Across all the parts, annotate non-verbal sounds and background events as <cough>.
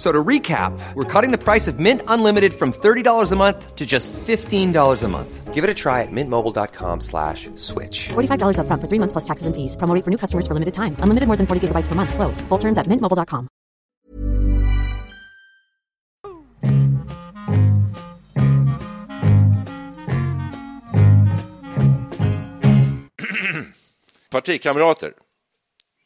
So to recap, we're cutting the price of Mint Unlimited from $30 a month to just $15 a month. Give it a try at mintmobile.com slash switch. $45 upfront for three months plus taxes and fees. Promo for new customers for limited time. Unlimited more than 40 gigabytes per month. Slows. Full terms at mintmobile.com. <clears throat> Partikamrater,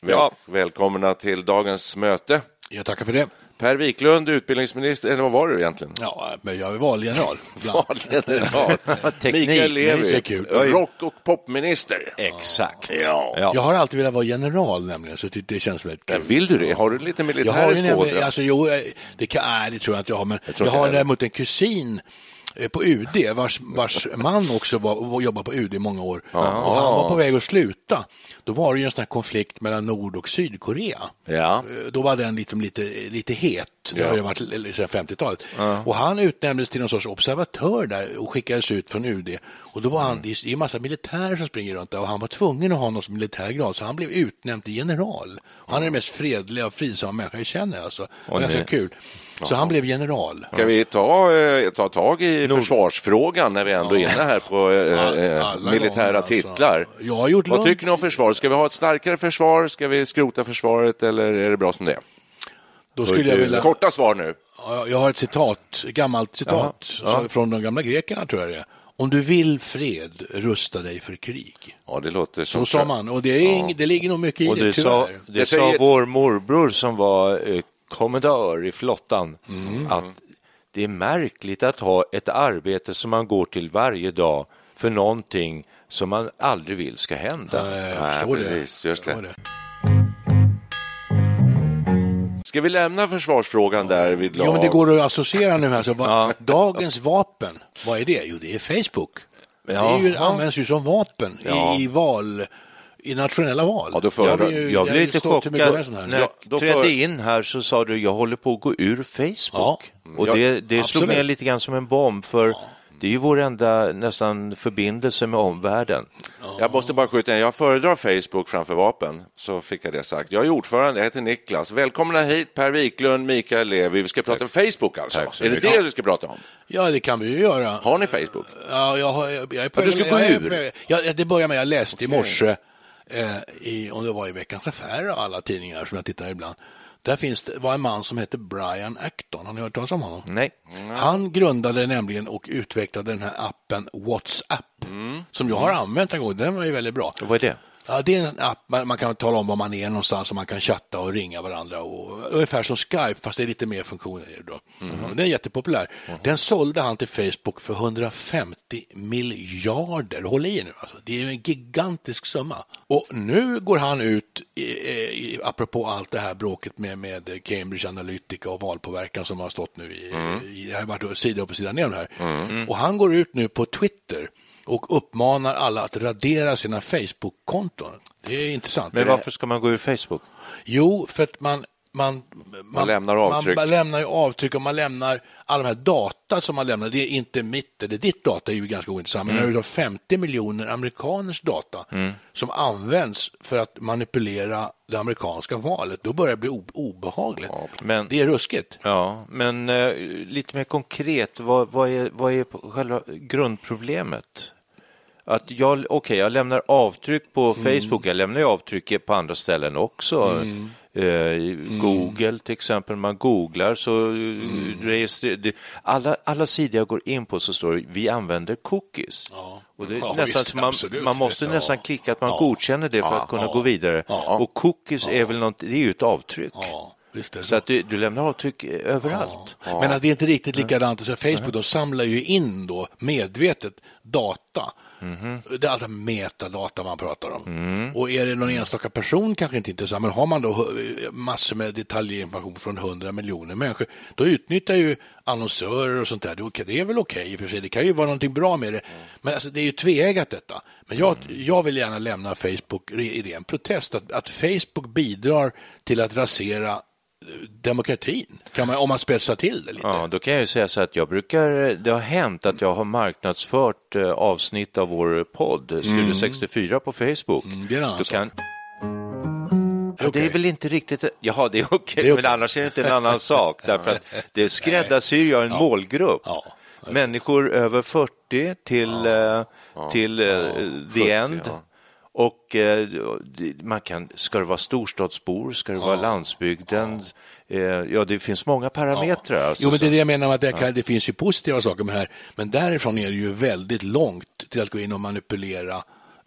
väl, välkomna till dagens möte. Jag tackar för det. Per Wiklund, utbildningsminister, eller vad var du egentligen? Ja, men jag är valgeneral. <laughs> Valgeneral. <laughs> Teknik, Mikael Levi, rock och popminister. Exakt. Ja. Jag har alltid velat vara general nämligen, så det det känns väldigt Men kul. Vill du det? Har du lite Jag militär har i ju nämligen, skådespel? alltså, jo, eh, det, kan, nej, det tror jag inte jag har, men jag, inte har däremot en kusin på UD vars, vars man också var, jobbade på UD i många år. Och han var på väg att sluta. Då var det ju en sån här konflikt mellan Nord och Sydkorea. Ja. Eh, Då var den liksom lite, lite het, det Ja. har ju varit sedan 50-talet. Och han utnämndes till någon sorts observatör där och skickades ut från UD. Och då var han, det är en massa militärer som springer runt där och han var tvungen att ha någon militärgrad så han blev utnämnd till general. Och han är den mest fredliga och fridsamma människa jag känner alltså. Det var ganska kul. Så han blev general. Ska vi ta, eh, ta tag i försvarsfrågan när vi ändå är inne här på eh, eh, militära gånger, alltså. titlar? Jag har gjort Vad tycker ni om försvaret? Ska vi ha ett starkare försvar? Ska vi skrota försvaret eller är det bra som det är? Då skulle jag vilja... Korta svar nu. Ja, Jag har ett citat, ett gammalt citat så- från de gamla grekerna tror jag det är. Om du vill fred, rusta dig för krig. Ja, det låter som Så sa man, och det, är ing, det ligger nog mycket i Och det, det sa, tyvärr. det Jag sa säger- vår morbror som var eh, kommendör i flottan, Mm. att det är märkligt att ha ett arbete som man går till varje dag för någonting som man aldrig vill ska hända. Nej, jag Nej, förstår precis, det. just Jag det. förstår Ska vi lämna försvarsfrågan där vid lag? Jo, men det går att associera nu. Alltså, vad, Dagens vapen, vad är det? Jo, det är Facebook. Det är ju, används ju som vapen Ja. i, i val, i nationella val. Ja, då för- Jag, jag blev lite jag chockad när Ja, jag då trädde för- in här så sa du jag håller på att gå ur Facebook. Ja. Och Ja, det, det slog ner lite grann som en bomb för det är ju vår enda nästan förbindelse med omvärlden. Jag måste bara skjuta in, jag föredrar Facebook framför vapen, så fick jag det sagt. Jag är ordförande, jag heter Niklas. Välkomna hit Per Wiklund, Mikael Levi. Vi ska prata Facebook alltså. Tack så är det det du ska prata om? Ja, det kan vi ju göra. Har ni Facebook? Ja, jag, har, jag, jag är på Ja, du ska jag, gå jag ur. Jag, det börjar med, jag läste i morse, eh, i, om det var i Veckans Affärer och alla tidningar som jag tittar ibland. Där finns det, var en man som heter Brian Acton. Har ni hört talas om honom? Nej. Han grundade nämligen och utvecklade den här appen WhatsApp, som jag har använt en gång. Den var ju väldigt bra. Vad är det? Ja, det är en app man, kan tala om var man är någonstans och man kan chatta och ringa varandra. Och, ungefär som Skype, fast det är lite mer funktioner. Då. Den är jättepopulär. Den sålde han till Facebook för 150 miljarder. Håll i nu, alltså. det är en gigantisk summa. Och nu går han ut, i, i, apropå allt det här bråket med, med Cambridge Analytica och valpåverkan som har stått nu i, i det har varit sida upp och sida ner här. Och han går ut nu på Twitter och uppmanar alla att radera sina Facebook-konton. Det är intressant. Men varför ska man gå ur Facebook? Jo, för att man, man, man, lämnar avtryck. Man lämnar ju avtryck och man lämnar alla de här data som man lämnar. Det är inte mitt eller ditt data, är ju ganska ointressant. Men det är 50 miljoner amerikaners data som används för att manipulera det amerikanska valet. Då börjar det bli obehagligt. Men- Det är ruskigt. Ja, men eh, lite mer konkret, vad, vad, är, vad är själva grundproblemet? Att jag, okej, jag lämnar avtryck på Mm. Facebook, jag lämnar ju avtryck på andra ställen också. Eh, Google till exempel, man googlar så mm. registrerar. Alla, alla sidor jag går in på så står det vi använder cookies. Och det Ja, nästan visst, man, absolut. man måste Ja. nästan klicka att man Ja. godkänner det för att kunna Ja. gå vidare. Ja. Och cookies är väl något, det är ju ett avtryck. Ja. det Så att du, du lämnar avtryck överallt. Men alltså, det är inte riktigt likadant. Så Facebook de samlar ju in då medvetet data. Det är alltså metadata man pratar om. Och är det någon enstaka person kanske inte intressant, men har man då hu- massor med detaljinformation från 100 miljoner människor, då utnyttjar ju annonsörer och sånt där. Det är väl okej i och för sig, det kan ju vara någonting bra med det. Men alltså, det är ju tveeggat detta. Men jag, jag vill gärna lämna Facebook i ren protest, att, att Facebook bidrar till att rasera eh, demokratin, kan man, om man spetsar till det lite. Ja, då kan jag ju säga så att jag brukar, det har hänt att jag har marknadsfört eh, avsnitt av vår podd, Studio 64 på Facebook. Mm, det är sak. kan... Ja, det är väl inte riktigt, jaha det är okej, Det är men annars är det inte en annan <laughs> sak, därför att det skräddarsyr jag en målgrupp. Ja, Människor över 40 till, eh, till eh, the end. Ja. Och eh, det- man kan, ska det vara storstadsbor, ska det vara landsbygden? Eh, ja, det finns många parametrar. Alltså, Jo, men det är det jag menar med att det, kan, det finns ju positiva saker med det här, men därifrån är det ju väldigt långt till att gå in och manipulera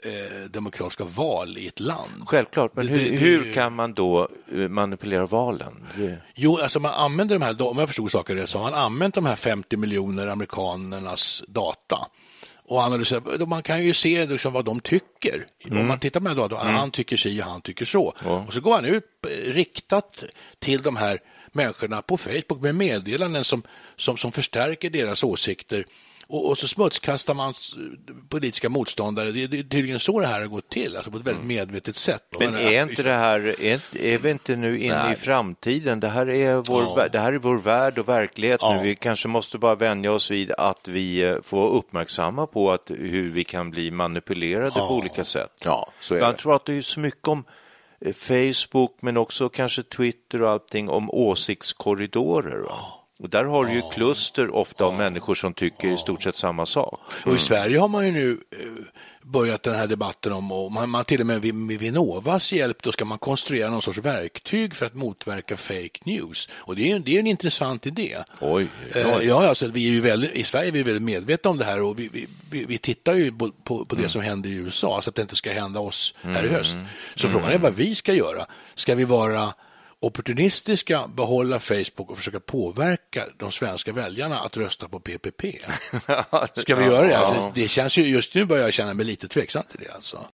eh, demokratiska val i ett land. Självklart, men Det- hur, det- det- hur kan man då eh, manipulera valen? Det- Jo, alltså man använder de här, om jag förstod saker rätt, så har man använt de här 50 miljoner amerikanernas data och analyserar, man kan ju se liksom vad de tycker. Om man tittar på de här data, han tycker si och han tycker så. Och så går han ut eh, riktat till de här människorna på Facebook med meddelanden som, som, som förstärker deras åsikter. Och, och så smutskastar man politiska motståndare. Det, det är tydligen så det här har gått till, alltså på ett väldigt medvetet sätt. Men är inte det här, är, är vi inte nu inne i framtiden? Det här är vår, Ja. det här är vår värld och verklighet Ja. nu. Vi kanske måste bara vänja oss vid att vi eh, får uppmärksamma på att, hur vi kan bli manipulerade på olika sätt. Ja, så är Man det. pratar ju så mycket om eh, Facebook, men också kanske Twitter och allting, om åsiktskorridorer. Va? Och där har du ju kluster ofta av människor som tycker i stort sett samma sak. Och i Sverige har man ju nu eh, börjat den här debatten om, och man, man till och med med Vinnovas hjälp, då ska man konstruera någon sorts verktyg för att motverka fake news. Och det är, ju- det är en intressant idé. Oj, oj, Eh. Ja, alltså, vi är ju väldigt, I Sverige är vi väldigt medvetna om det här och vi, vi, vi, tittar ju på, på, på det som händer i USA så att det inte ska hända oss här i höst. Så frågan är vad vi ska göra. Ska vi vara opportunistiska, behålla Facebook och försöka påverka de svenska väljarna att rösta på PPP? <laughs> Ska vi göra det? Alltså, det känns ju, just nu börjar jag känna mig lite tveksam till det. Alltså.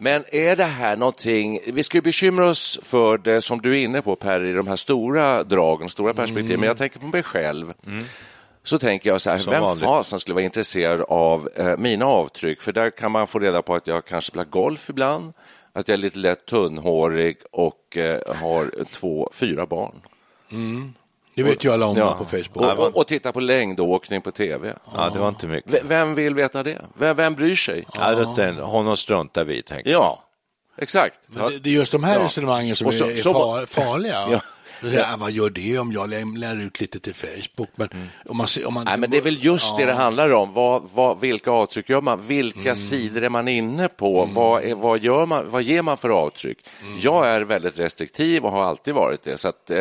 Men är det här någonting, vi ska ju bekymra oss för det som du är inne på Per, i de här stora dragen, stora perspektiven, men jag tänker på mig själv. Så tänker jag så här, Som vem vanligt. fasen skulle vara intresserad av eh, mina avtryck? För där kan man få reda på att jag kanske spelar golf ibland, att jag är lite lätt tunnhårig och eh, har två, fyra barn. Det vet ju alla om Ja. på Facebook. Och, och, och titta på längdåkning på tv. Ja, det var inte mycket. V- Vem vill veta det? Vem, vem bryr sig? Ja, det, honom struntar vi i, tänker jag. Ja, exakt. Men det, det är just de här Ja. resonemangen som så- är så- far, farliga. <laughs> Ja. "Ah, vad gör det om jag lä- lär ut lite till Facebook? Men, om man, om man, Nej, men det är väl just det det handlar om. Vad, vad, vilka avtryck gör man? Vilka sidor är man inne på? Vad, är, vad, gör man, vad ger man för avtryck? Jag är väldigt restriktiv och har alltid varit det. Så att, eh,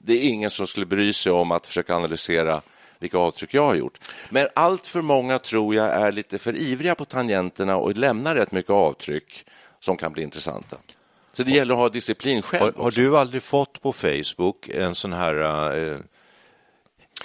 det är ingen som skulle bry sig om att försöka analysera vilka avtryck jag har gjort. Men allt för många tror jag är lite för ivriga på tangenterna och lämnar rätt mycket avtryck som kan bli intressanta. Så det gäller att ha disciplin själv. Har, har du aldrig fått på Facebook en sån här... Eh,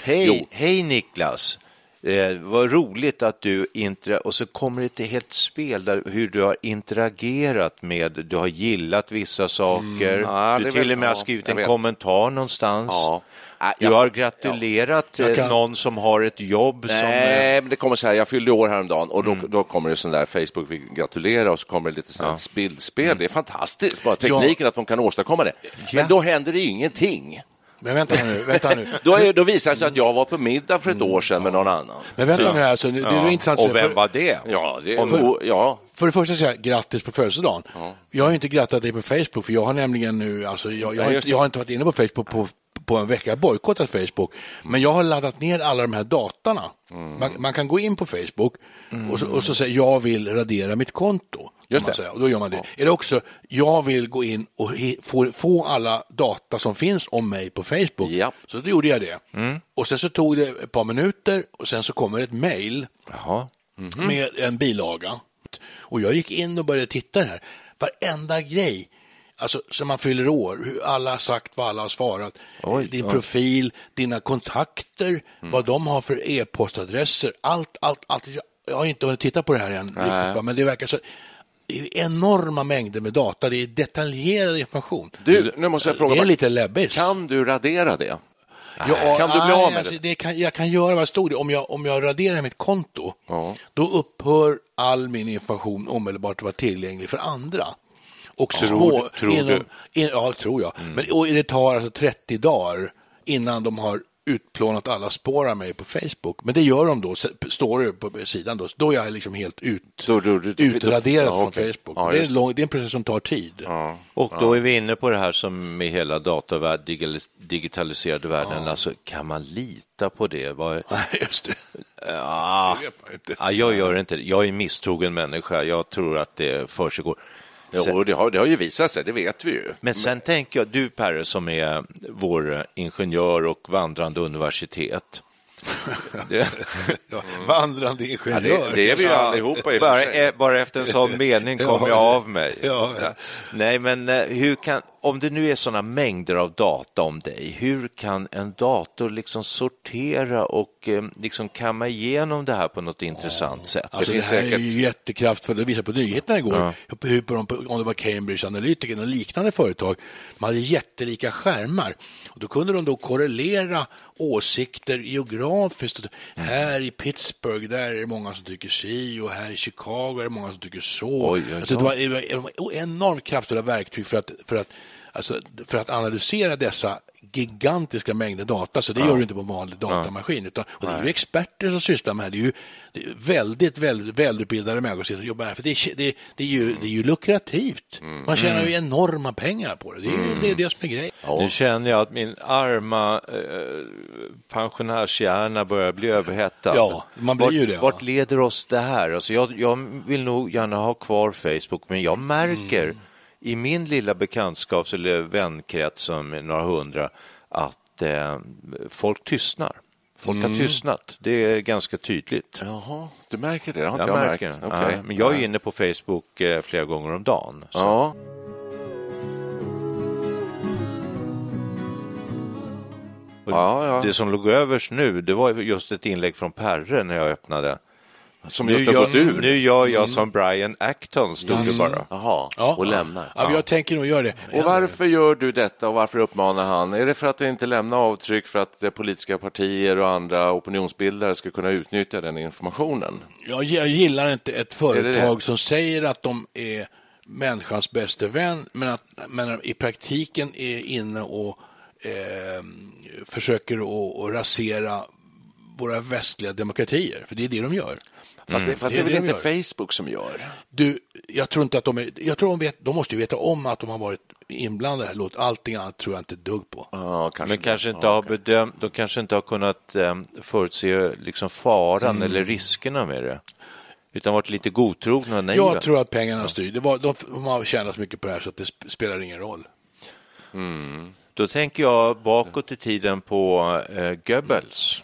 hej, hej Niklas! Eh, vad roligt att du intera- och så kommer det ett helt spel där hur du har interagerat med, du har gillat vissa saker, Ja, det du till väl- och med har skrivit en vet. kommentar någonstans. Ja. Nej, Du jag- har gratulerat Jag eh, kan- någon som har ett jobb som... eh, Nej, men det kommer så här, jag fyllde år häromdagen och då, då kommer det sån där Facebook vill gratulera och så kommer det lite sånt här bildspel. Det är fantastiskt, bara tekniken att de kan åstadkomma det. Men då händer det ingenting. Men vänta nu, vänta nu. <laughs> Då, är, då visar det sig att jag var på middag för ett år sedan med någon annan. Men vänta nu, alltså, det, är Ja. intressant. Och för- vem var det? Ja, det, Om- och, ja. För det första säga grattis på födelsedagen. Jag har ju inte grattat dig på Facebook, för jag har nämligen nu, alltså, jag, jag, har, Nej, inte, jag har inte varit inne på Facebook på, på en vecka, bojkottat Facebook. Men jag har laddat ner alla de här datorna. Mm. Man, man kan gå in på Facebook och, så, och så säga jag vill radera mitt konto. Just det. Och då gör man det. Är det också, jag vill gå in och få, få alla data som finns om mig på Facebook. Ja. Så då gjorde jag det. Mm. Och sen så tog det ett par minuter och sen så kommer ett mejl Jaha. med en bilaga. Och jag gick in och började titta här. Varenda grej Alltså, som man fyller år, alla har sagt vad alla har svarat, Oj, din oj. profil, dina kontakter, vad de har för e-postadresser, allt, allt, allt. Jag- har inte hunnit titta på det här än, riktigt, men det verkar så det är enorma mängder med data, det är detaljerad information. Du, nu måste jag fråga, det är lite läbbis. kan du radera det? Ja, Kan du bli nej, av med alltså, det? det? Kan, jag kan göra vad stod det. Om jag, om jag raderar mitt konto, Ja. då upphör all min information omedelbart att vara tillgänglig för andra. Och Tror små, tror inom, du? Mm. In, ja, tror jag. Men, och det tar alltså 30 dagar innan de har utplånat alla spår av mig på Facebook. Men det gör de då, står det på sidan då. Då är jag liksom helt ut, Då- då- då- utraderad ja, från okej. Facebook. Ja, det, är lång, det är en process som tar tid. Och då är vi inne på det här som med hela datavärld, digital- digitaliserade världen. Alltså, kan man lita på det? <laughs> Nej, just det. ja, vet man inte. ja, jag gör inte det. Jag är en misstrogen människa. Jag tror att det försiggår. Jo, det har, det har ju visat sig, det vet vi ju. Men sen tänker jag, du Perre som är vår ingenjör och vandrande universitet. <laughs> Ja, vandrande ingenjör. det- det är vi ju allihopa i bara, eh, bara efter en sån <laughs> mening kom Ja, jag av mig. ja, ja. Nej, men eh, hur kan, om det nu är sådana mängder av data om dig, hur kan en dator liksom sortera och eh, liksom kamma igenom det här på något intressant sätt? Alltså det, finns här säkert- är ju jättekraftfullt. Det visade på nyheterna igår, hur på de, om det var Cambridge Analytica och liknande företag. De hade jättelika skärmar. Och då kunde de då korrelera åsikter geografiskt. Här i Pittsburgh, där är det många som tycker si och här i Chicago är det många som tycker så. Oj, oj, Alltså det, det var det var enormt kraftfulla verktyg för att, för att, alltså, för att analysera dessa gigantiska mängder data, så det gör du inte på en vanlig datamaskin. Utan, och det är ju experter som sysslar med det. Det är ju, det är väldigt, väldigt välutbildade människor som jobbar här. För det, är, det, det, är ju, det är ju lukrativt. Man tjänar ju enorma pengar på det. Det är ju det, är det som är grejen. Nu känner jag att min arma eh, pensionärshjärna börjar bli överhettad. Ja, man blir vart, ju det, va? Vart leder oss det här? Alltså jag, jag vill nog gärna ha kvar Facebook, men jag märker Mm. I min lilla bekantskaps eller vänkrets som är några hundra att eh, folk tystnar. Folk Mm. har tystnat. Det är ganska tydligt. Jaha, du märker det? Det har inte Jag jag, märker. märkt. Okej. Ja, men jag är inne på Facebook eh, flera gånger om dagen. Så. Ja. Ja, ja. Det som låg överst nu, det var just ett inlägg från Perre när jag öppnade. Som Nu just har gör, gått ur. nu gör jag som Brian Acton, stod det bara. Jaha, och lämnar. Ja, Jag tänker nog göra det. Och varför gör du detta och varför uppmanar han? Är det för att det inte lämnar avtryck för att eh, politiska partier och andra opinionsbildare ska kunna utnyttja den informationen? Jag, jag gillar inte ett det företag det? som säger att de är människans bästa vän, men, att, men i praktiken är inne och eh, försöker att- att rasera våra västliga demokratier, för det är det de gör. Fast det, fast Det det är är väl de inte gör. Facebook som gör? Du, jag tror inte att de är, jag tror de vet, de måste ju veta om att de har varit inblandade här. Låt allting annat tror jag inte dugg på. Ja, kanske Men kanske inte har bedömt, de kanske inte har kunnat eh, förutse liksom faran eller riskerna med det. Utan varit lite godtrogna och naiva. Jag tror att pengarna styr. Det var, de, de har tjänat så mycket på det här så att det sp- spelar ingen roll. Då tänker jag bakåt i tiden på eh, Goebbels.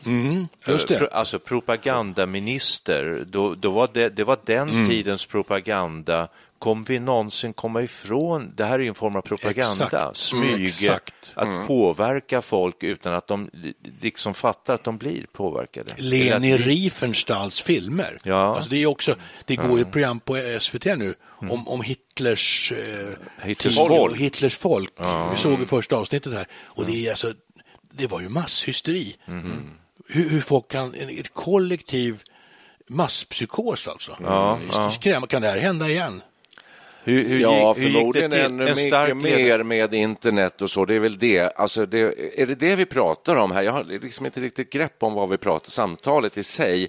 det. Eh, Alltså propagandaminister. Då, då var det, det var den Mm. tidens propaganda. Kommer vi någonsin komma ifrån, det här är ju en form av propaganda, Exakt. smyge, Mm, att påverka folk utan att de li- liksom fattar att de blir påverkade. Att Leni vi- Riefenstahls filmer. Ja. Alltså det, är också, det går ju ett program på SVT nu om, om Hitlers, eh, Hitlers folk. Hitlers folk. Vi såg i första avsnittet här. Och det, är alltså, det var ju masshysteri. Hur, hur folk kan, ett kollektiv masspsykos alltså. Ja, skrämmande. Kan det här hända igen? Hur, hur Ja, gick, hur gick förmodligen det ännu mycket mer med internet och så. Det är väl det. Alltså det. Är det det vi pratar om här? Jag har liksom inte riktigt grepp om vad vi pratar samtalet i sig.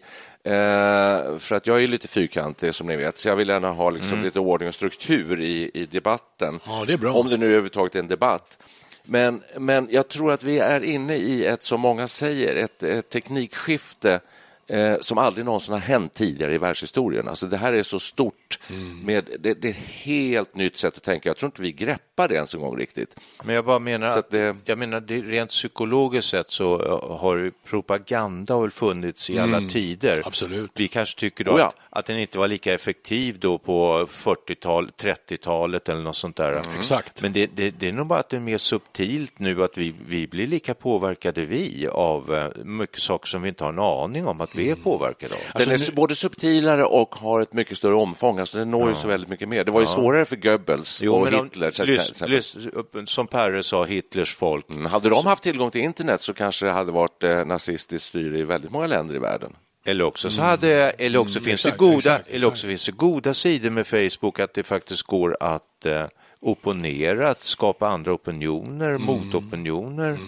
Eh, för att jag är lite fyrkantig som ni vet, så jag vill gärna ha liksom lite ordning och struktur i, i debatten. Ja, det. Om det nu överhuvudtaget är en debatt. Men, men jag tror att vi är inne i ett, som många säger, ett, ett teknikskifte eh, som aldrig någonsin har hänt tidigare i världshistorien. Alltså det här är så stort. Med, det, det är ett helt nytt sätt att tänka. Jag tror inte vi greppar det ens en gång riktigt. Men jag bara menar Så att, det- jag menar det, rent psykologiskt sett så har ju propaganda väl funnits i alla tider. absolut. Vi kanske tycker då Oh ja. Att den inte var lika effektiv då på 40-talet, 30-talet eller något sånt där. Exakt. Men det, det, det är nog bara att det är mer subtilt nu att vi, vi blir lika påverkade vi av eh, mycket saker som vi inte har en aning om att vi är påverkade av. Den är Alltså, nu- både subtilare och har ett mycket större omfång. Alltså den når ju så väldigt mycket mer. Det var ju svårare för Goebbels och men om- Hitler. till lys, lys, som Perre sa, Hitlers folk. Mm, Hade de haft tillgång till internet så kanske det hade varit eh, nazistiskt styre i väldigt många länder i världen. Eller också, så hade, eller också finns exakt, det goda, exakt, eller också finns det goda sidor med Facebook att det faktiskt går att eh, opponera, att skapa andra opinioner, motopinioner.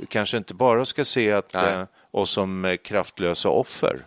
Vi kanske inte bara ska se att, eh, oss som eh, kraftlösa offer.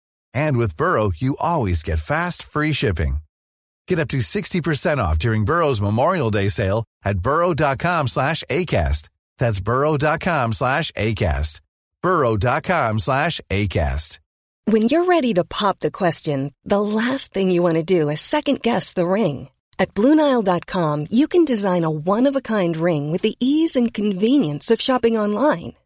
And with Burrow, you always get fast, free shipping. Get up to 60% off during Burrow's Memorial Day sale at burrow.com slash ACAST. That's burrow.com slash ACAST. burrow.com slash ACAST. When you're ready to pop the question, the last thing you want to do is second guess the ring. At Bluenile.com, you can design a one of a kind ring with the ease and convenience of shopping online.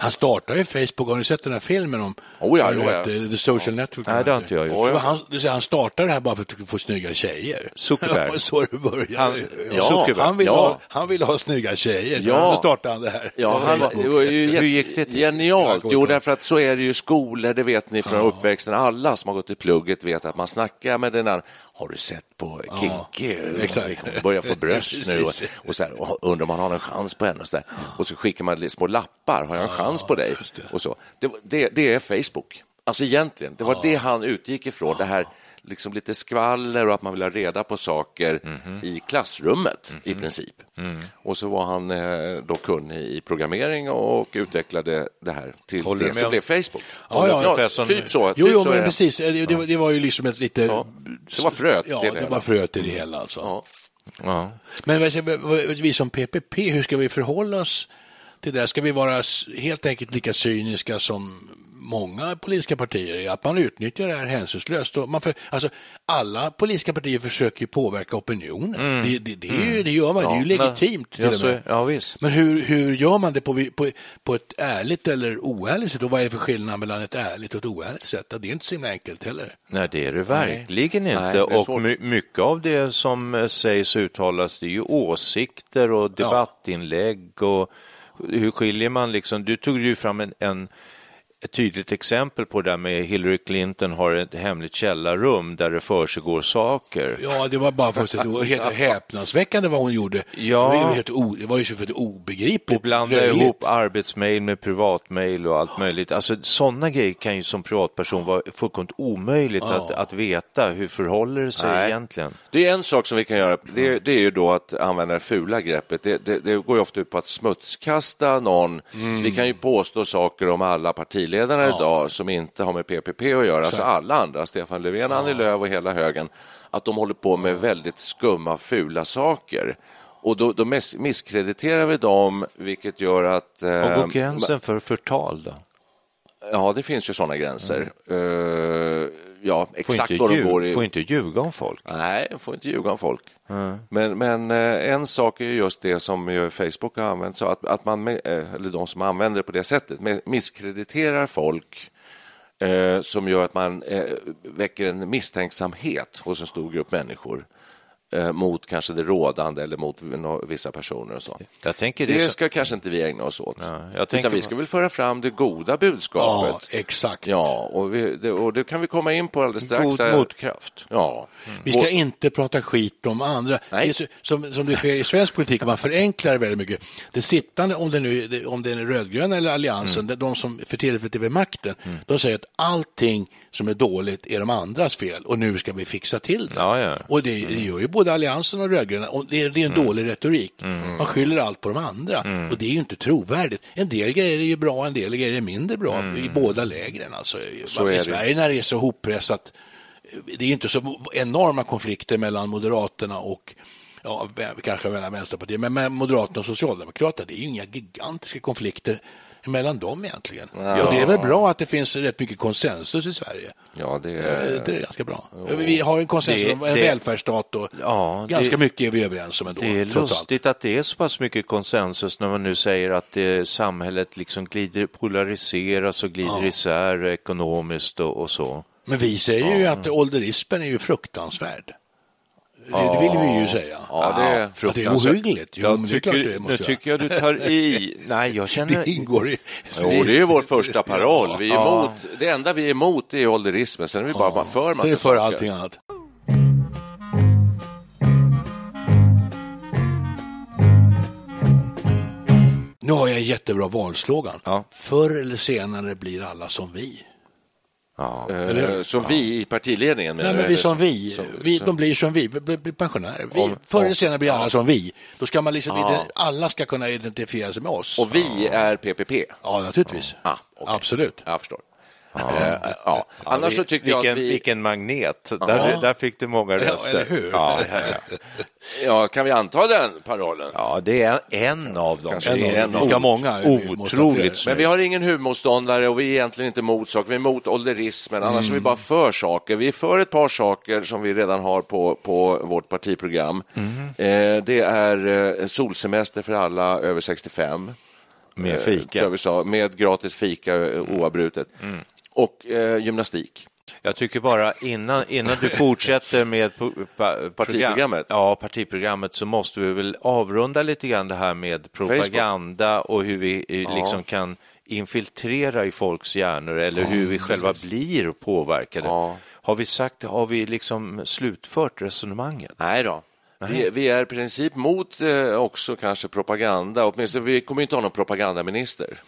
Han startade ju Facebook, har ni sett den här filmen om Oh ja, den ja? The Social Network? Nej, det har inte jag gjort. Han, vill han startade det här bara för att få snygga tjejer. Zuckerberg. <laughs> Så det började. Han- ja, han, ville ha, han ville ha snygga tjejer, Ja. då startade han det här. Ja, han, det var ju Hur gick det till? Genialt. Jo, därför att så är det ju i skolor, det vet ni från uppväxten. Alla som har gått i plugget vet att man snackar med den där. Har du sett på Kikki? exakt. Hon börjar få bröst <laughs> nu. Och, och, så här, och undrar om man har en chans på henne. Och så, där. och så skickar man små lappar. Har jag en chans på dig? Och så. Det, det, det är Facebook. Alltså egentligen, det var det han utgick ifrån. Det här liksom lite skvaller och att man vill ha reda på saker Mhm. i klassrummet i princip. Mm. Och så var han eh, då kunnig i programmering och utvecklade det här till Håller det som om- blev Facebook. Ja, ja, ungefär som- typ så. Jo, typ jo så men precis. Det, det, var- det var ju liksom ett lite... Ja, det var fröet Ja, det det hela. var fröet till det hela alltså. Ja. Ja. Men vi som PPP, hur ska vi förhålla oss till det? Ska vi vara helt enkelt lika cyniska som många politiska partier är? Att man utnyttjar det här hänsynslöst? Man för, alltså, alla politiska partier försöker påverka opinionen. Det, det, det, är ju, det gör man, det är ju Mm. Ja, men- legitimt till ja, och med. ja, visst. Men hur, hur gör man det på, på, på ett ärligt eller oärligt sätt? Och vad är för skillnad mellan ett ärligt och ett oärligt sätt? Det är inte så himla enkelt heller. Nej, det är det verkligen Nej, inte. är och my mycket av det som eh, sägs och uttalas, det är ju åsikter och debattinlägg. Och hur skiljer man liksom? Du tog ju fram en, en ett tydligt exempel på det där med Hillary Clinton har ett hemligt källarrum där det försiggår saker. Ja, det var bara för det var helt <laughs> häpnadsväckande vad hon gjorde. Ja. Det var ju, helt o, det var ju så för det obegripligt. Och blanda löjligt. ihop arbetsmail med privatmail och allt möjligt. Alltså sådana grejer kan ju som privatperson vara fullkomligt omöjligt att, att veta. Hur förhåller det sig Nej. egentligen? Det är en sak som vi kan göra, det, det är ju då att använda det fula greppet. Det, det, det går ju ofta ut på att smutskasta någon. Vi kan ju påstå saker om alla partiledare partiledarna idag som inte har med PPP att göra, alltså alla andra, Stefan Löfven, Annie Lööf och hela högen, att de håller på med väldigt skumma, fula saker. Och då, då miss- misskrediterar vi dem, vilket gör att... Eh, går gränsen för förtal då? Ja, det finns ju sådana gränser. Eh, ja, exakt var de går i... får inte ljuga om folk. Nej, får inte ljuga om folk. Men, men eh, en sak är ju just det som Facebook har använt, så att, att man, eh, eller de som använder det på det sättet, misskrediterar folk eh, som gör att man eh, väcker en misstänksamhet hos en stor grupp människor mot kanske det rådande eller mot vissa personer och så. Jag tänker det, Det så- ska kanske inte vi ägna oss åt. jag tänker Utan vi ska väl föra fram det goda budskapet. Ja, exakt. Ja, och, vi, det, och det kan vi komma in på alldeles strax. god motkraft. Ja. Vi ska inte prata skit om andra. Nej. Så, som, som det sker i svensk politik, man förenklar väldigt mycket. Det sittande, om det nu det- om det är rödgröna eller alliansen, det- de som för tillfället är vid makten, de säger att allting som är dåligt är de andras fel och nu ska vi fixa till det. Ja, ja. Och det, det gör ju både alliansen och rödgröna. Och det, är, det är en dålig retorik. Man skyller allt på de andra och det är ju inte trovärdigt. En del grejer är ju bra, en del grejer är mindre bra i båda lägren. Alltså, I. Sverige när det är så hoppressat det är inte så enorma konflikter mellan Moderaterna och ja, kanske mellan Vänsterpartiet, men med Moderaterna och Socialdemokraterna, det är ju inga gigantiska konflikter mellan dem egentligen. Och det är väl bra att det finns rätt mycket konsensus i Sverige. Ja, det Eh, Det är ganska bra. Vi har en konsensus Det- om en det- välfärdsstat och Ja, ganska det- mycket är vi överens om ändå. Det är lustigt att det är så pass mycket konsensus när man nu säger att det, samhället liksom glider, polariseras och glider isär ekonomiskt och, och så. Men vi säger ju att ålderismen är ju fruktansvärd. Det, det vill vi ju säga. Ja, det är Att det är ohyggligt. Jo, Jag är tycker, det nu måste tycker jag du tar i. <laughs> Nej, jag känner... Det ingår i... Jo, det är vår första paroll. Vi är emot, det enda vi är emot är ålderismen, sen är vi bara, för massa är det för saker. allting annat. Nu har jag en jättebra valslogan. Ja. Förr eller senare blir alla som vi. Ja. Eh, Som vi i partiledningen Nej, men vi eller som vi. som- vi som- de blir som vi, blir, pensionärer. Vi, Om- förr eller senare blir alla som vi. Då ska man liksom, Ja. alla ska kunna identifiera sig med oss. Och vi är PPP. Ja, naturligtvis. Ah, okej. Absolut. Jag förstår. Eh, ja. Annars så tycker jag vilken, att vi... vilken magnet. Där, där fick du många röster. Ja, ja, ja. Ja, kan vi anta den parollen? ja, det är en av dem. Kanske Det är en av dem. många. Otroligt Men vi har ingen huvudmotståndare och vi är egentligen inte emot saker. Vi är emot ålderismen, annars är vi bara för saker. Vi är för ett par saker som vi redan har på, på vårt partiprogram. Eh, det är eh, solsemester för alla över 65. Med Eh, fika. jag vi sa, med gratis fika eh, oavbrutet. Och eh, gymnastik. Jag tycker bara innan, innan du fortsätter med Partiprogrammet? Program, ja, partiprogrammet så måste vi väl avrunda lite grann det här med propaganda och hur vi eh, liksom kan infiltrera i folks hjärnor eller hur vi själva blir påverkade. Ja. Har vi sagt, har vi liksom slutfört resonemanget? Nej då. Vi, vi är i princip mot eh, också kanske propaganda, åtminstone vi kommer inte ha någon propagandaminister.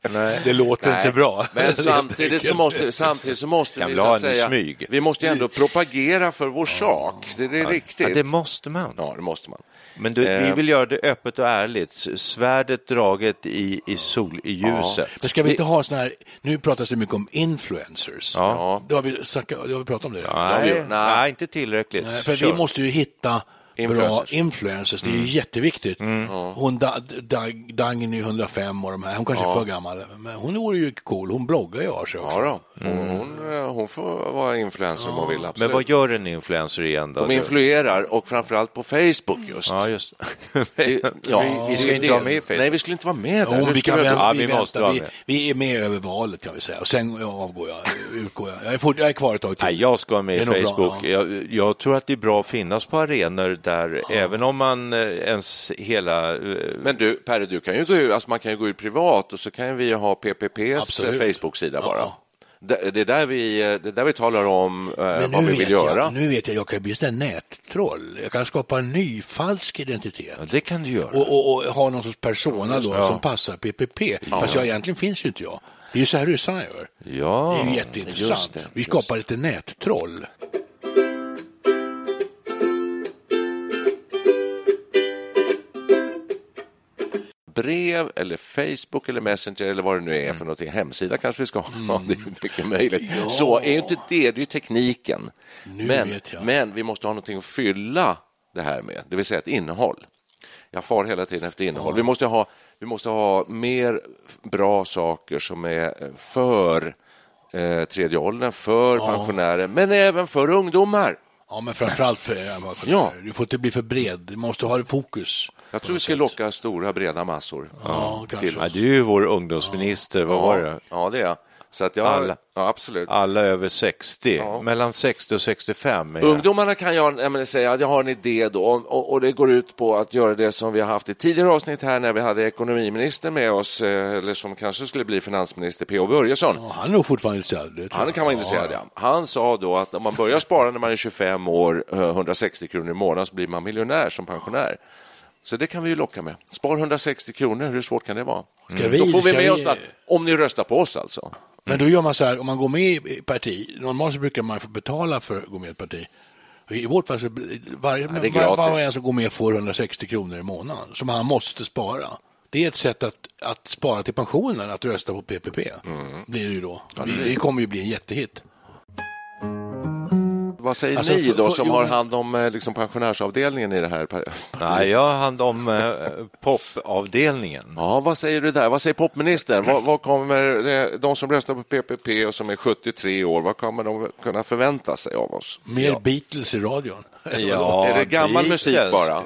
<laughs> Det låter Nej. inte bra. Men <laughs> samtidigt så måste, samtidigt så måste vi, så att säga, smyg? vi måste ändå propagera för vår sak. Det är riktigt. Ja, det måste man. Ja, det måste man. Men du, vi Eh. vill göra det öppet och ärligt. Svärdet draget i, i, sol, i ljuset. Men ska vi inte ha såna här, nu pratas det mycket om influencers. Ja. Det har vi, snackat, det har vi pratat om det. Nej, vi- nej. nej, inte tillräckligt. Nej, För Kör. vi måste ju hitta Influencers. bra influencers, det är ju jätteviktigt. Hon da, da, Dagny 105 och de här, hon kanske är för gammal, men hon vore ju cool, hon bloggar ju har sig också. Ja, då. Hon, hon, eh, hon får vara influencer om hon vill, absolut. Men vad gör en influencer igen då? De influerar, och framförallt på Facebook just. Ja, just Det- <laughs> ja, vi, vi ska inte det. vara med i Facebook. Nej, vi skulle inte vara med där. Jo, vi, kan vi- Ja, vi, vi måste vara vi, med. vi är med över valet kan vi säga, och sen avgår jag, utgår jag. Jag är, fort, jag är kvar ett tag till. Nej, jag ska vara med i nog bra, Facebook. ja. jag, jag tror att det är bra att finnas på arenor där, även om man eh, ens hela... eh, Men du, Perre, du kan ju gå ut, alltså man kan ju gå ut privat och så kan vi ha PPPs. Facebook-sida bara. Ja. Det, det, är där vi, det är där vi talar om eh, vad vi vill göra. jag, nu vet jag, jag kan bli en nättroll. Jag kan skapa en ny falsk identitet. Ja, det kan du göra. och, och, och ha någon sorts persona då som passar PPP. Fast jag, egentligen finns ju inte jag. Det är ju så här ryssarna gör. Ja, det är ju jätteintressant. det, Vi skapar lite nättroll. Brev eller Facebook eller Messenger eller vad det nu är för någonting. Hemsida kanske vi ska ha, <laughs> det är mycket möjligt. Så är ju inte det, det är ju tekniken. Men, vet jag. men vi måste ha någonting att fylla det här med, det vill säga ett innehåll. Jag far hela tiden efter innehåll. Vi, måste ha, vi måste ha mer bra saker som är för eh, tredje åldern, för pensionärer, men även för ungdomar. Ja, men framförallt för Ja. Du får inte bli för bred, du måste ha fokus. Jag tror vi ska locka stora, breda massor. Ja, till Ja, du är ju vår ungdomsminister, vad var det? Ja, det är jag. Så att jag, Alla. Ja, absolut. Alla över 60, Ja. mellan 60 och 65. Är Ungdomarna kan jag, jag menar, säga att jag har en idé då och, och det går ut på att göra det som vi har haft i tidigare avsnitt här när vi hade ekonomiministern med oss, eh, eller som kanske skulle bli finansminister, P.O. Börjesson. Ja, han är nog fortfarande intresserad. Han kan vara intresserad, ja. Han sa då att om man börjar spara när man är 25 år, eh, 160 kronor i månaden, så blir man miljonär som pensionär. Så det kan vi ju locka med. Spar 160 kronor, hur svårt kan det vara? Ska vi- Då får vi med vi- oss det, om ni röstar på oss alltså. Men då gör man så här, om man går med i parti, normalt så brukar man få betala för att gå med i ett parti. I vårt fall så varje, är var, var och en som går med får 160 kronor i månaden som han måste spara. Det är ett sätt att, att spara till pensionen, att rösta på PPP. Mm. Blir det ju då. Det, det kommer ju bli en jättehit. Vad säger Alltså, ni då för- som jo, har hand om eh, liksom, pensionärsavdelningen i det här partiet? <laughs> Nej, jag har hand om eh, popavdelningen. Ja, vad säger du där? Vad säger popministern? Vad, vad kommer eh, de som röstar på PPP och som är 73 år, vad kommer de kunna förvänta sig av oss? Mer Beatles i radion. <laughs> Ja, Är det gammal Beatles. musik bara?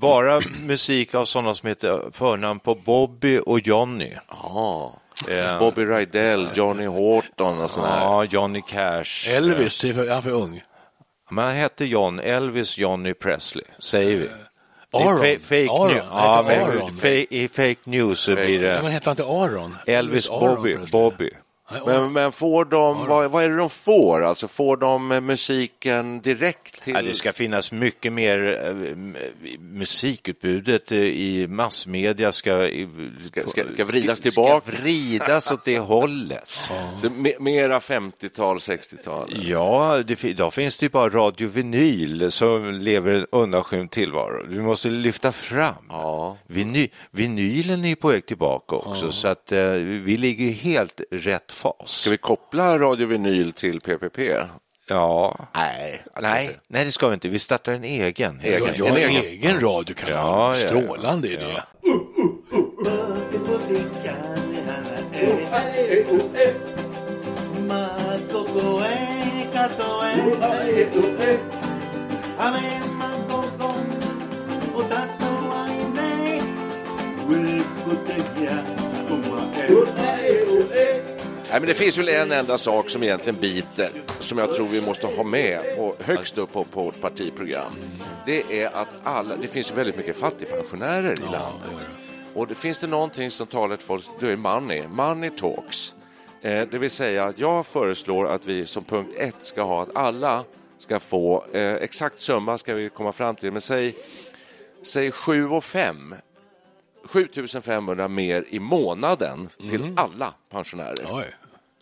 Bara musik av sådana som heter förnamn på Bobby och Johnny. Ja. Eh, Bobby Rydell, Johnny Horton och sådana. Ja, Johnny Cash. Elvis, är han för ung? Men han hette John, Elvis Johnny Presley, säger vi. Aron. fa- fake Aron. Ja, men Aron. I fake news så blir det men hette han inte Aron? Elvis Aron Bobby. Presley. Bobby. Men, men får de, vad, vad är det de får? Alltså får de eh, musiken direkt till... Ja, det ska finnas mycket mer eh, musikutbudet eh, i massmedia ska, Ska- ska- ska vridas tillbaka. Ska vridas åt det hållet. <laughs> Så me- mera 50-tal, 60-tal? Ja, det, idag finns det ju bara Radio Vinyl som lever en undanskymd tillvaro. Vi måste lyfta fram. Ja. Viny, vinylen är på väg tillbaka också, så att vi ligger helt rätt fas. Ska vi koppla Radio Vinyl till PPP? Ja. Nej. Nej, nej, det ska vi inte. Vi startar en egen. Egen. Jag En en egen. egen radiokanal. Ja, ja, ja. Strålande idé. Nej, men det finns väl en enda sak som egentligen biter, som jag tror vi måste ha med på, högst upp på, på vårt partiprogram. Det är att alla, det finns väldigt mycket fattigpensionärer i landet. Och det finns det någonting som talar till folk, det är money. Money talks. Eh, det vill säga att jag föreslår att vi som punkt ett ska ha att alla ska få, eh, exakt summa ska vi komma fram till, men säg, säg 7 och 5 7500 mer i månaden till alla pensionärer. Oj,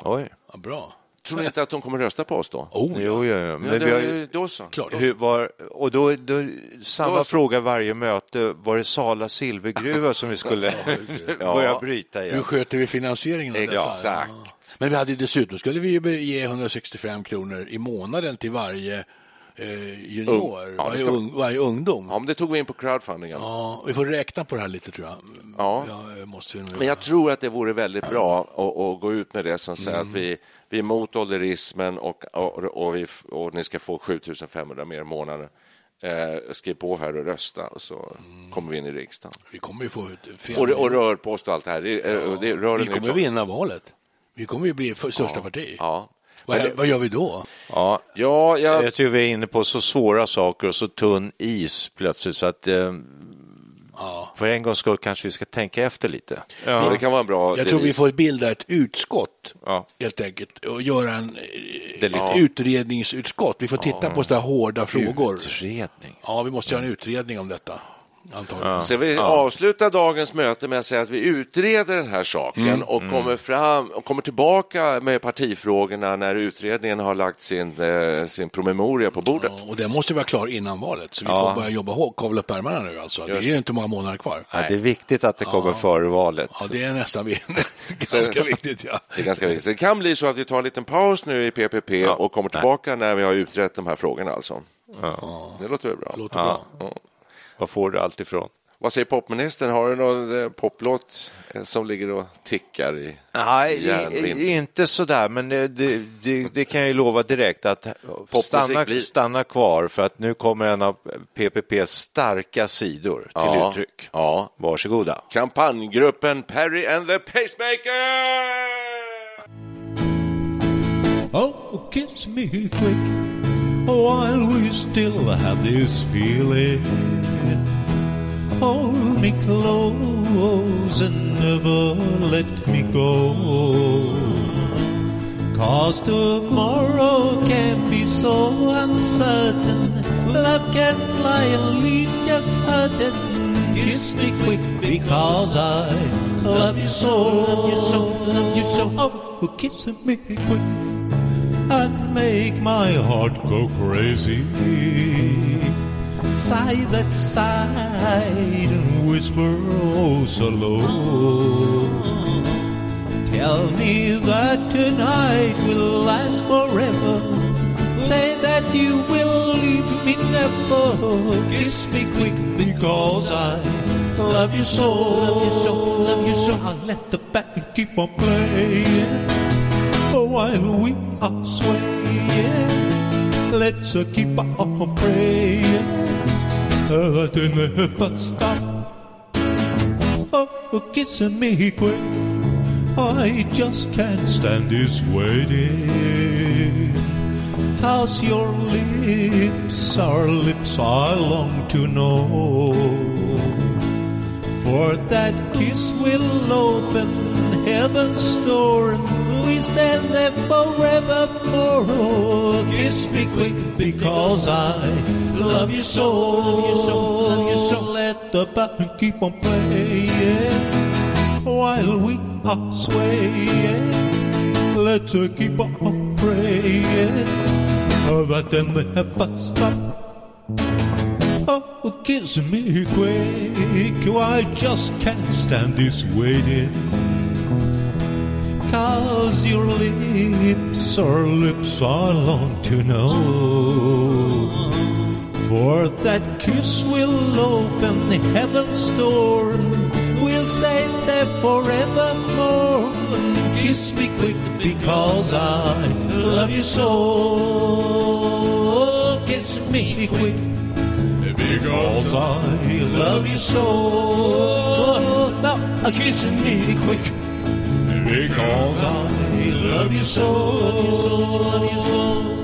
Oj. ja, bra. Tror ni inte att de kommer rösta på oss då? Oh, ja. Jo, ja, ja. Men Ja, vi har, det, då så. Klart. hur var, och då, då, samma Då fråga varje möte. Var det Sala silvergruva som vi skulle <laughs> <laughs> börja bryta Hur igen? sköter vi finansieringen? Exakt. Men vi hade dessutom skulle vi ge 165 kronor i månaden till varje eh, junior, Ung. Ja, varje, ung, varje ungdom. Ja, men det tog vi in på crowdfundingen. Ja, vi får räkna på det här lite tror jag. Ja. jag måste ju Men jag tror att det vore väldigt bra att, att gå ut med det som säger Mm. att vi, vi är emot ålderismen och, och, och, vi, och ni ska få 7500 mer i månaden. Eh, skriv på här och rösta och så Mm. kommer vi in i riksdagen. Vi kommer ju få fel. Och, och rör på oss och allt det här. Det, eh, det, vi kommer vinna valet. Vi kommer ju bli största parti. Ja. Vad, vad gör vi då? Ja, Ja, jag, jag tror vi är inne på så svåra saker och så tunn is plötsligt så att eh, för en gångs skull kanske vi ska tänka efter lite. ja. det kan vara en bra Jag tror vi får bilda ett utskott Ja. helt enkelt och göra en, Det är lite- ett utredningsutskott. Vi får titta på sådana hårda frågor. Utredning. Ja, vi måste göra en utredning om detta. Antagligen. Så vi avslutar dagens möte med att säga att vi utreder den här saken Mm. och, Kommer fram, och kommer tillbaka med partifrågorna när utredningen har lagt sin, eh, sin promemoria på bordet. Ja, och den måste vara klar innan valet, så vi Ja. får börja jobba hårt, kavla upp ärmarna nu alltså. Det är ju inte många månader kvar. Ja, det är viktigt att det kommer före valet. Ja, det är nästan <laughs> ganska viktigt. Ja. Det är ganska viktigt. Så det kan bli så att vi tar en liten paus nu i PPP och kommer tillbaka när vi har utrett de här frågorna. Alltså. Det låter väl bra? Låter bra. Var får du allt ifrån? Vad säger popministern? Har du någon eh, poplåt eh, som ligger och tickar i Nej, i- inte sådär, men det, det, det, det kan jag ju lova direkt att stanna, stanna kvar för att nu kommer en av PPPs starka sidor till Ja, uttryck. ja. Varsågoda. Kampanjgruppen Perry and the Pacemaker! Oh, kiss me quick while we still have this feeling. Hold me close and never let me go. Cause tomorrow can be so uncertain. Love can fly and leave just hurting. Kiss me quick because I love you so, love you so, love you so. Oh, kiss me quick and make my heart go crazy. Sigh that sigh and whisper oh so low. Tell me that tonight will last forever. Say that you will leave me never. Kiss me quick because I love you so. Love you so, love you so. I'll let the band keep on playing while we are swaying. Let's keep on praying that they never stop. Oh, kiss me quick. I just can't stand this waiting. Cause your lips are lips I long to know. For that kiss will open heaven's door and we stand there forevermore. Oh, kiss me quick because I love you so. Love you so, love you so. Let the band keep on playing while we are swaying. Let's uh, keep on praying that they never stop. Oh, kiss me quick. I just can't stand this waiting. Cause your lips are lips I long to know. For that kiss will open heaven's door. We'll stay there forevermore. Kiss me quick because I love you so. Kiss me quick because I love you so. Now, kiss me quick because I love you so. Love you so.